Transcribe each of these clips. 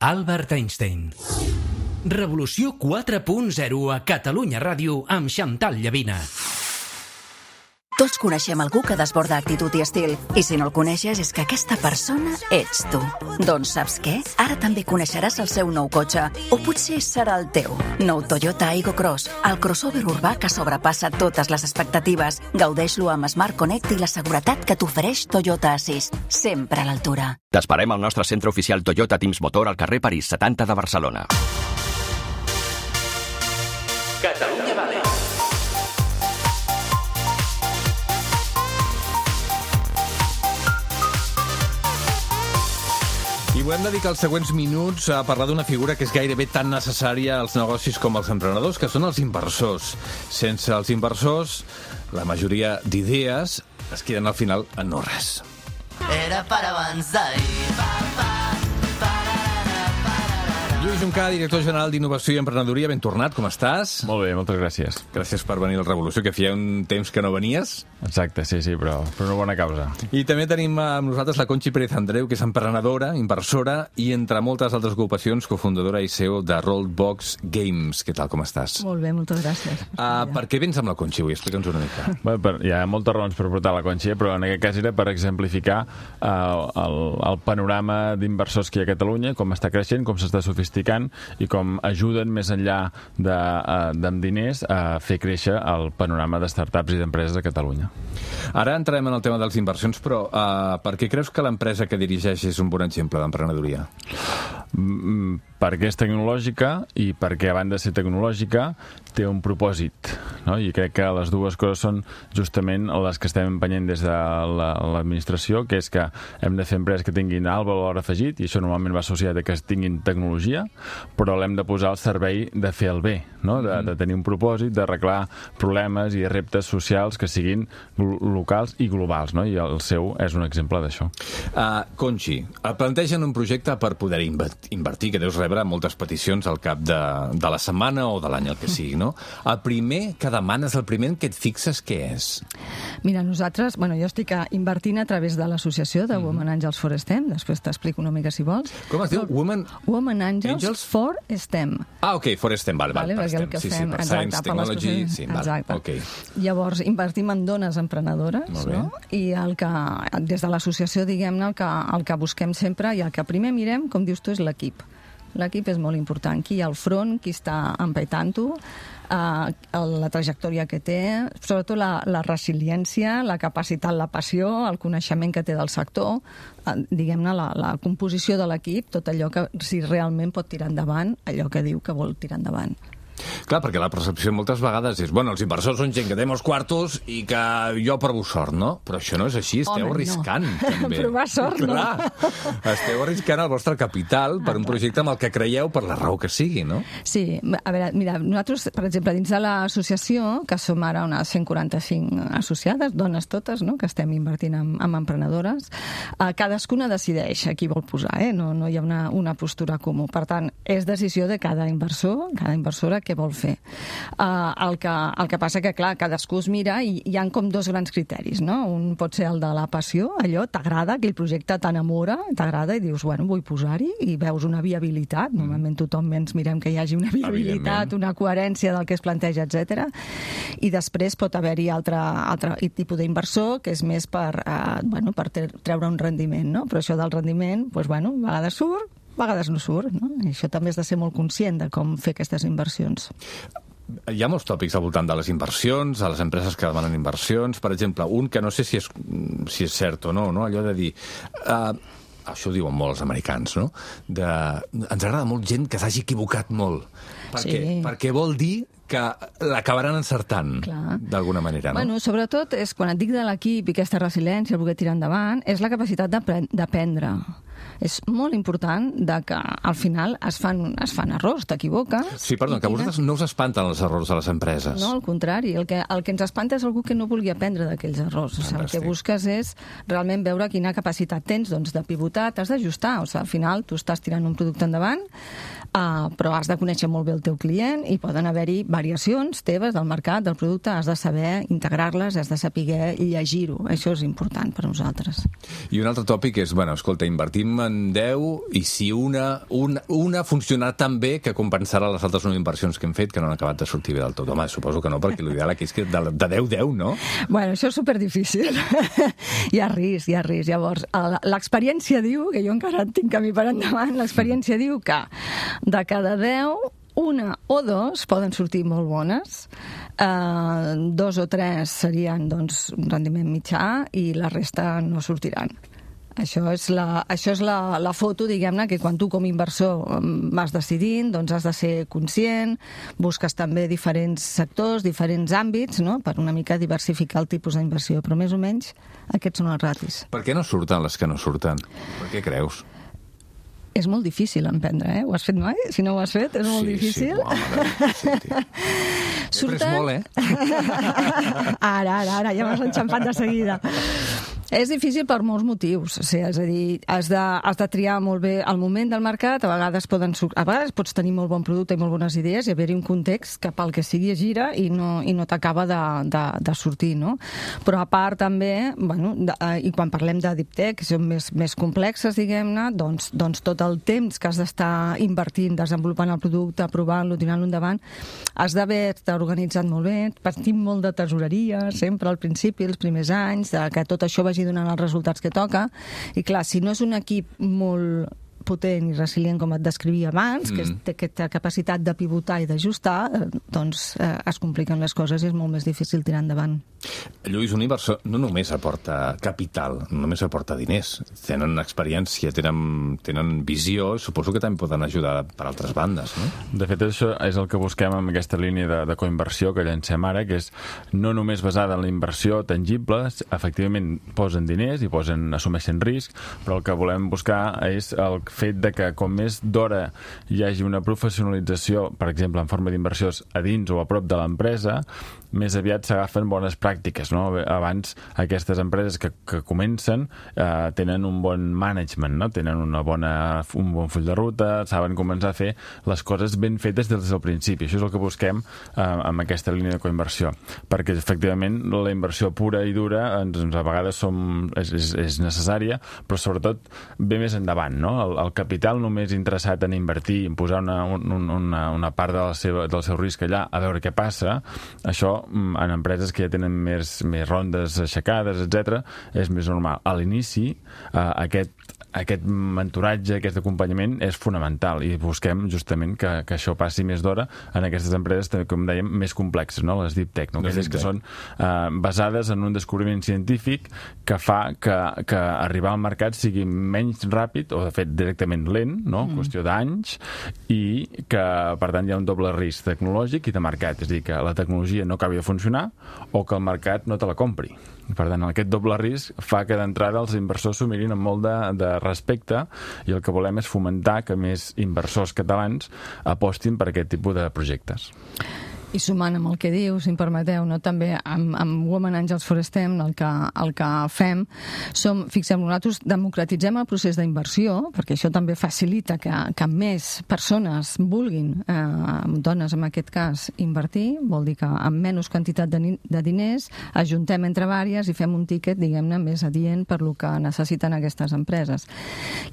Albert Einstein. Revolució 4.0 a Catalunya Ràdio amb Xantal Llavina. Tots coneixem algú que desborda actitud i estil. I si no el coneixes, és que aquesta persona ets tu. Doncs saps què? Ara també coneixeràs el seu nou cotxe. O potser serà el teu. Nou Toyota Aygo Cross. El crossover urbà que sobrepassa totes les expectatives. Gaudeix-lo amb Smart Connect i la seguretat que t'ofereix Toyota Assist. Sempre a l'altura. T'esperem al nostre centre oficial Toyota Teams Motor al carrer París 70 de Barcelona. Catalunya volem dedicar els següents minuts a parlar d'una figura que és gairebé tan necessària als negocis com als emprenedors, que són els inversors. Sense els inversors, la majoria d'idees es queden al final en no res. Era para abans d'ahir. Lluís Juncà, director general d'Innovació i Emprenedoria, ben tornat, com estàs? Molt bé, moltes gràcies. Gràcies per venir a la Revolució, que feia un temps que no venies. Exacte, sí, sí, però per una bona causa. I també tenim amb nosaltres la Conxi Pérez Andreu, que és emprenedora, inversora i, entre moltes altres ocupacions, cofundadora i CEO de Rollbox Games. Què tal, com estàs? Molt bé, moltes gràcies. Uh, per què vens amb la Conxi avui? Explica'ns una mica. Bé, per, hi ha moltes raons per portar la Conxi, però en aquest cas era per exemplificar uh, el, el panorama d'inversors que hi ha a Catalunya, com està creixent, com s'està sofisticant i com ajuden més enllà de, uh, d'amb diners a fer créixer el panorama de startups i d'empreses a Catalunya. Ara entrarem en el tema de les inversions, però uh, per què creus que l'empresa que dirigeix és un bon exemple d'emprenedoria? Perquè és tecnològica i perquè a banda de ser tecnològica té un propòsit no? i crec que les dues coses són justament les que estem empenyent des de la- l'administració que és que hem de fer empreses que tinguin alt valor afegit i això normalment va associat a que tinguin tecnologia però l'hem de posar al servei de fer el bé no? de, de tenir un propòsit, d'arreglar problemes i reptes socials que siguin locals i globals no? i el seu és un exemple d'això Uh, Conxi, et plantegen un projecte per poder inver- invertir, que deus rebre moltes peticions al cap de, de la setmana o de l'any, el que sigui, no? El primer que demanes, el primer en què et fixes, què és? Mira, nosaltres, bueno, jo estic invertint a través de l'associació de Women Angels for STEM, després t'explico una mica si vols. Com es diu? Women... Women Angels, Angels? for STEM. Ah, ok, for STEM, vale, Vale, vale, per el STEM. que sí, fem, sí, per exacte, Science, per Technology, coses- sí, vale, exacte. ok. Llavors, invertim en dones emprenedores, no? I el que, des de l'associació, diguem-ne, el, que, el que busquem sempre i el que primer mirem, com dius tu, és l'equip. L'equip és molt important. Qui hi ha al front, qui està empaitant-ho, eh, la trajectòria que té, sobretot la, la resiliència, la capacitat, la passió, el coneixement que té del sector, eh, diguem-ne, la, la composició de l'equip, tot allò que si realment pot tirar endavant, allò que diu que vol tirar endavant. Clar, perquè la percepció moltes vegades és bueno, els inversors són gent que té molts quartos i que jo provo sort, no? Però això no és així, esteu Home, no. arriscant, també. Provar sort, no. Clar, esteu arriscant el vostre capital per un projecte amb el que creieu per la raó que sigui, no? Sí, a veure, mira, nosaltres, per exemple, dins de l'associació, que som ara unes 145 associades, dones totes, no?, que estem invertint en, en emprenedores, eh, cadascuna decideix a qui vol posar, eh? no, no hi ha una, una postura comú. Per tant, és decisió de cada inversor, cada inversora, què vol fer. Uh, el, que, el que passa que, clar, cadascú es mira i hi han com dos grans criteris, no? Un pot ser el de la passió, allò, t'agrada, aquell projecte t'enamora, t'agrada i dius, bueno, vull posar-hi, i veus una viabilitat. Normalment tothom ens mirem que hi hagi una viabilitat, una coherència del que es planteja, etc. I després pot haver-hi altre, altre tipus d'inversor que és més per, uh, bueno, per tre- treure un rendiment, no? Però això del rendiment, doncs, bueno, a vegades surt, a vegades no surt, no? I això també has de ser molt conscient de com fer aquestes inversions. Hi ha molts tòpics al voltant de les inversions, a les empreses que demanen inversions. Per exemple, un que no sé si és, si és cert o no, no? allò de dir... Uh, això ho diuen molt els americans, no? De, ens agrada molt gent que s'hagi equivocat molt. Perquè, Sí. perquè vol dir que l'acabaran encertant, d'alguna manera, no? Bueno, sobretot és quan et dic de l'equip i aquesta resiliència, el voler tirar endavant, és la capacitat d'apren- d'aprendre. És molt important de que al final es fan, es fan errors, t'equivoques. Sí, perdó, que a vosaltres no us espanten els errors de les empreses. No, al contrari. El que, el que ens espanta és algú que no vulgui aprendre d'aquells errors. O sigui, el que busques és realment veure quina capacitat tens doncs, de pivotar, t'has d'ajustar. O sigui, al final tu estàs tirant un producte endavant, uh, però has de conèixer molt bé el teu client i poden haver-hi variacions teves del mercat, del producte, has de saber integrar-les, has de saber llegir-ho. Això és important per nosaltres. I un altre tòpic és, bueno, escolta, invertim en 10 i si una, una, una funcionarà tan bé que compensarà les altres 9 inversions que hem fet que no han acabat de sortir bé del tot. Home, suposo que no, perquè l'ideal aquí és que de, de 10-10, no? Bueno, això és superdifícil. hi ha risc, hi ha risc. Llavors, l'experiència diu, que jo encara en tinc camí per endavant, l'experiència diu que de cada 10, una o dos poden sortir molt bones, eh, dos o tres serien doncs, un rendiment mitjà i la resta no sortiran. Això és la, això és la, la foto, diguem-ne, que quan tu com a inversor vas decidint, doncs has de ser conscient, busques també diferents sectors, diferents àmbits, no?, per una mica diversificar el tipus d'inversió, però més o menys aquests són els ratis. Per què no surten les que no surten? Per què creus? És molt difícil emprendre, eh? Ho has fet mai? Si no ho has fet, és molt sí, difícil. Sí, mare, sí. He pres molt, eh? Ara, ara, ara, ja m'has enxampat de seguida. És difícil per molts motius, o sigui, és a dir, has de, has de triar molt bé el moment del mercat, a vegades, poden, a vegades pots tenir molt bon producte i molt bones idees i haver-hi un context que pel que sigui gira i no, i no t'acaba de, de, de sortir, no? Però a part també, bueno, de, eh, i quan parlem de deep tech, que són més, més complexes, diguem-ne, doncs, doncs tot el temps que has d'estar invertint, desenvolupant el producte, provant-lo, tirant-lo endavant, has d'haver-te organitzat molt bé, patim molt de tesoreria, sempre al principi, els primers anys, de que tot això vagi donant els resultats que toca. I clar, si no és un equip molt potent i resilient, com et descrivia abans, mm. que és, té aquesta capacitat de pivotar i d'ajustar, eh, doncs eh, es compliquen les coses i és molt més difícil tirar endavant. Lluís, un inversor no només aporta capital, no només aporta diners. Tenen experiència, tenen, tenen visió, i suposo que també poden ajudar per altres bandes, no? De fet, això és el que busquem amb aquesta línia de, de coinversió que llancem ara, que és no només basada en la inversió tangible, efectivament posen diners i posen, assumeixen risc, però el que volem buscar és el fet de que com més d'hora hi hagi una professionalització, per exemple, en forma d'inversions a dins o a prop de l'empresa, més aviat s'agafen bones pràctiques. No? Abans, aquestes empreses que, que comencen eh, tenen un bon management, no? tenen una bona, un bon full de ruta, saben començar a fer les coses ben fetes des del principi. Això és el que busquem eh, amb aquesta línia de coinversió. Perquè, efectivament, la inversió pura i dura ens, ens a vegades som, és, és, és necessària, però sobretot ve més endavant. No? El, el capital només interessat en invertir, en posar una, un, una, una part de la seva, del seu risc allà a veure què passa, això mm, en empreses que ja tenen més, més rondes aixecades, etc és més normal. A l'inici, eh, aquest, aquest mentoratge, aquest acompanyament és fonamental i busquem justament que, que això passi més d'hora en aquestes empreses, també, com dèiem, més complexes, no? les deep tech, no? Les aquelles deep que tech. són eh, basades en un descobriment científic que fa que, que arribar al mercat sigui menys ràpid, o de fet directament lent, no? Mm. qüestió d'anys, i que per tant hi ha un doble risc tecnològic i de mercat, és a dir, que la tecnologia no acabi de funcionar o que el mercat no te la compri. Per tant, aquest doble risc fa que d'entrada els inversors s'ho mirin amb molt de, de respecte i el que volem és fomentar que més inversors catalans apostin per aquest tipus de projectes. I sumant amb el que diu, si em permeteu, no? també amb, amb Women Angels for STEM el que, el que fem som, fixem, nosaltres democratitzem el procés d'inversió, perquè això també facilita que, que més persones vulguin, eh, dones en aquest cas, invertir, vol dir que amb menys quantitat de, de diners ajuntem entre vàries i fem un tiquet, diguem-ne, més adient per lo que necessiten aquestes empreses.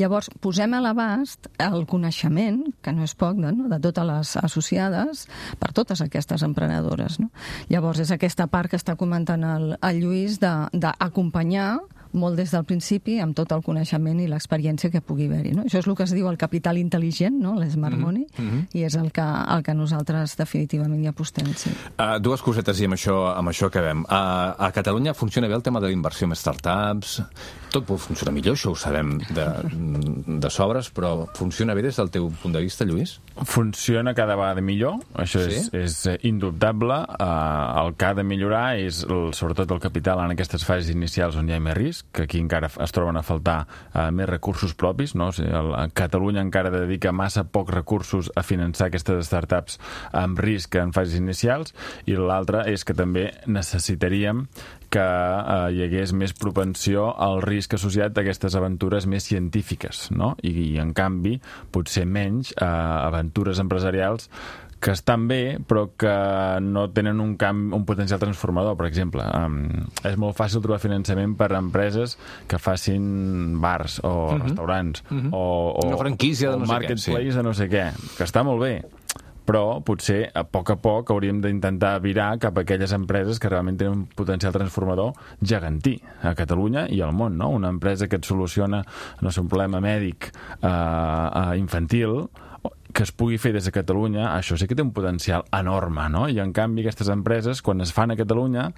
Llavors, posem a l'abast el coneixement, que no és poc, no? de totes les associades, per totes aquestes emprenedores. No? Llavors, és aquesta part que està comentant el, el Lluís de- d'acompanyar molt des del principi amb tot el coneixement i l'experiència que pugui haver-hi. No? Això és el que es diu el capital intel·ligent, no? l'smart money, mm -hmm. i és el que, el que nosaltres definitivament hi apostem. Sí. Uh, dues cosetes i amb això, amb això acabem. Uh, a Catalunya funciona bé el tema de la inversió en startups. Tot pot funcionar millor, això ho sabem de, de sobres, però funciona bé des del teu punt de vista, Lluís? Funciona cada vegada millor, això Sí? és, és indubtable. Uh, el que ha de millorar és el, sobretot el capital en aquestes fases inicials on hi ha més risc, que aquí encara es troben a faltar uh, més recursos propis. No? O sigui, el, Catalunya encara dedica massa pocs recursos a finançar aquestes startups amb risc en fases inicials, i l'altre és que també necessitaríem que eh, hi hagués més propensió al risc associat d'aquestes aventures més científiques, no? I, i en canvi, potser menys eh, aventures empresarials que estan bé, però que no tenen un, camp, un potencial transformador. Per exemple, um, és molt fàcil trobar finançament per a empreses que facin bars o uh -huh. restaurants Mhm. o, o, Una franquícia de o no sé què, marketplace sí. de no sé què, que està molt bé però potser a poc a poc hauríem d'intentar virar cap a aquelles empreses que realment tenen un potencial transformador gegantí a Catalunya i al món, no? Una empresa que et soluciona, no sé, un problema mèdic eh, eh, infantil que es pugui fer des de Catalunya, això sí que té un potencial enorme, no? I en canvi aquestes empreses, quan es fan a Catalunya,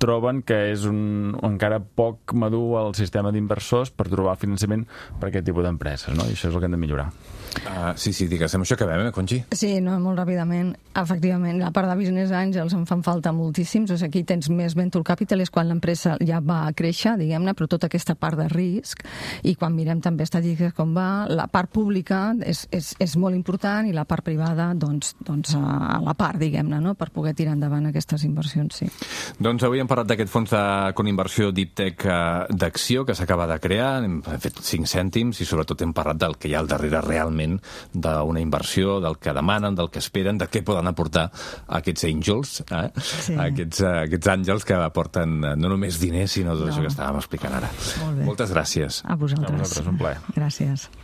troben que és un, encara poc madur el sistema d'inversors per trobar finançament per aquest tipus d'empreses, no? I això és el que hem de millorar. Uh, sí, sí, digues, amb això acabem, eh, Conxi? Sí, no, molt ràpidament. Efectivament, la part de Business Angels en fan falta moltíssims. O sigui, aquí tens més venture capital, és quan l'empresa ja va a créixer, diguem-ne, però tota aquesta part de risc, i quan mirem també estadístiques com va, la part pública és, és, és molt important i la part privada, doncs, doncs a la part, diguem-ne, no? per poder tirar endavant aquestes inversions, sí. Doncs avui hem parlat d'aquest fons de coinversió Deep Tech eh, d'acció que s'acaba de crear, hem fet 5 cèntims i sobretot hem parlat del que hi ha al darrere realment d'una inversió, del que demanen, del que esperen, de què poden aportar aquests angels, eh? Sí. aquests, eh, aquests àngels que aporten eh, no només diners, sinó tot No. això que estàvem explicant ara. Molt bé. Moltes gràcies. A vosaltres. A vosaltres, un plaer. Gràcies.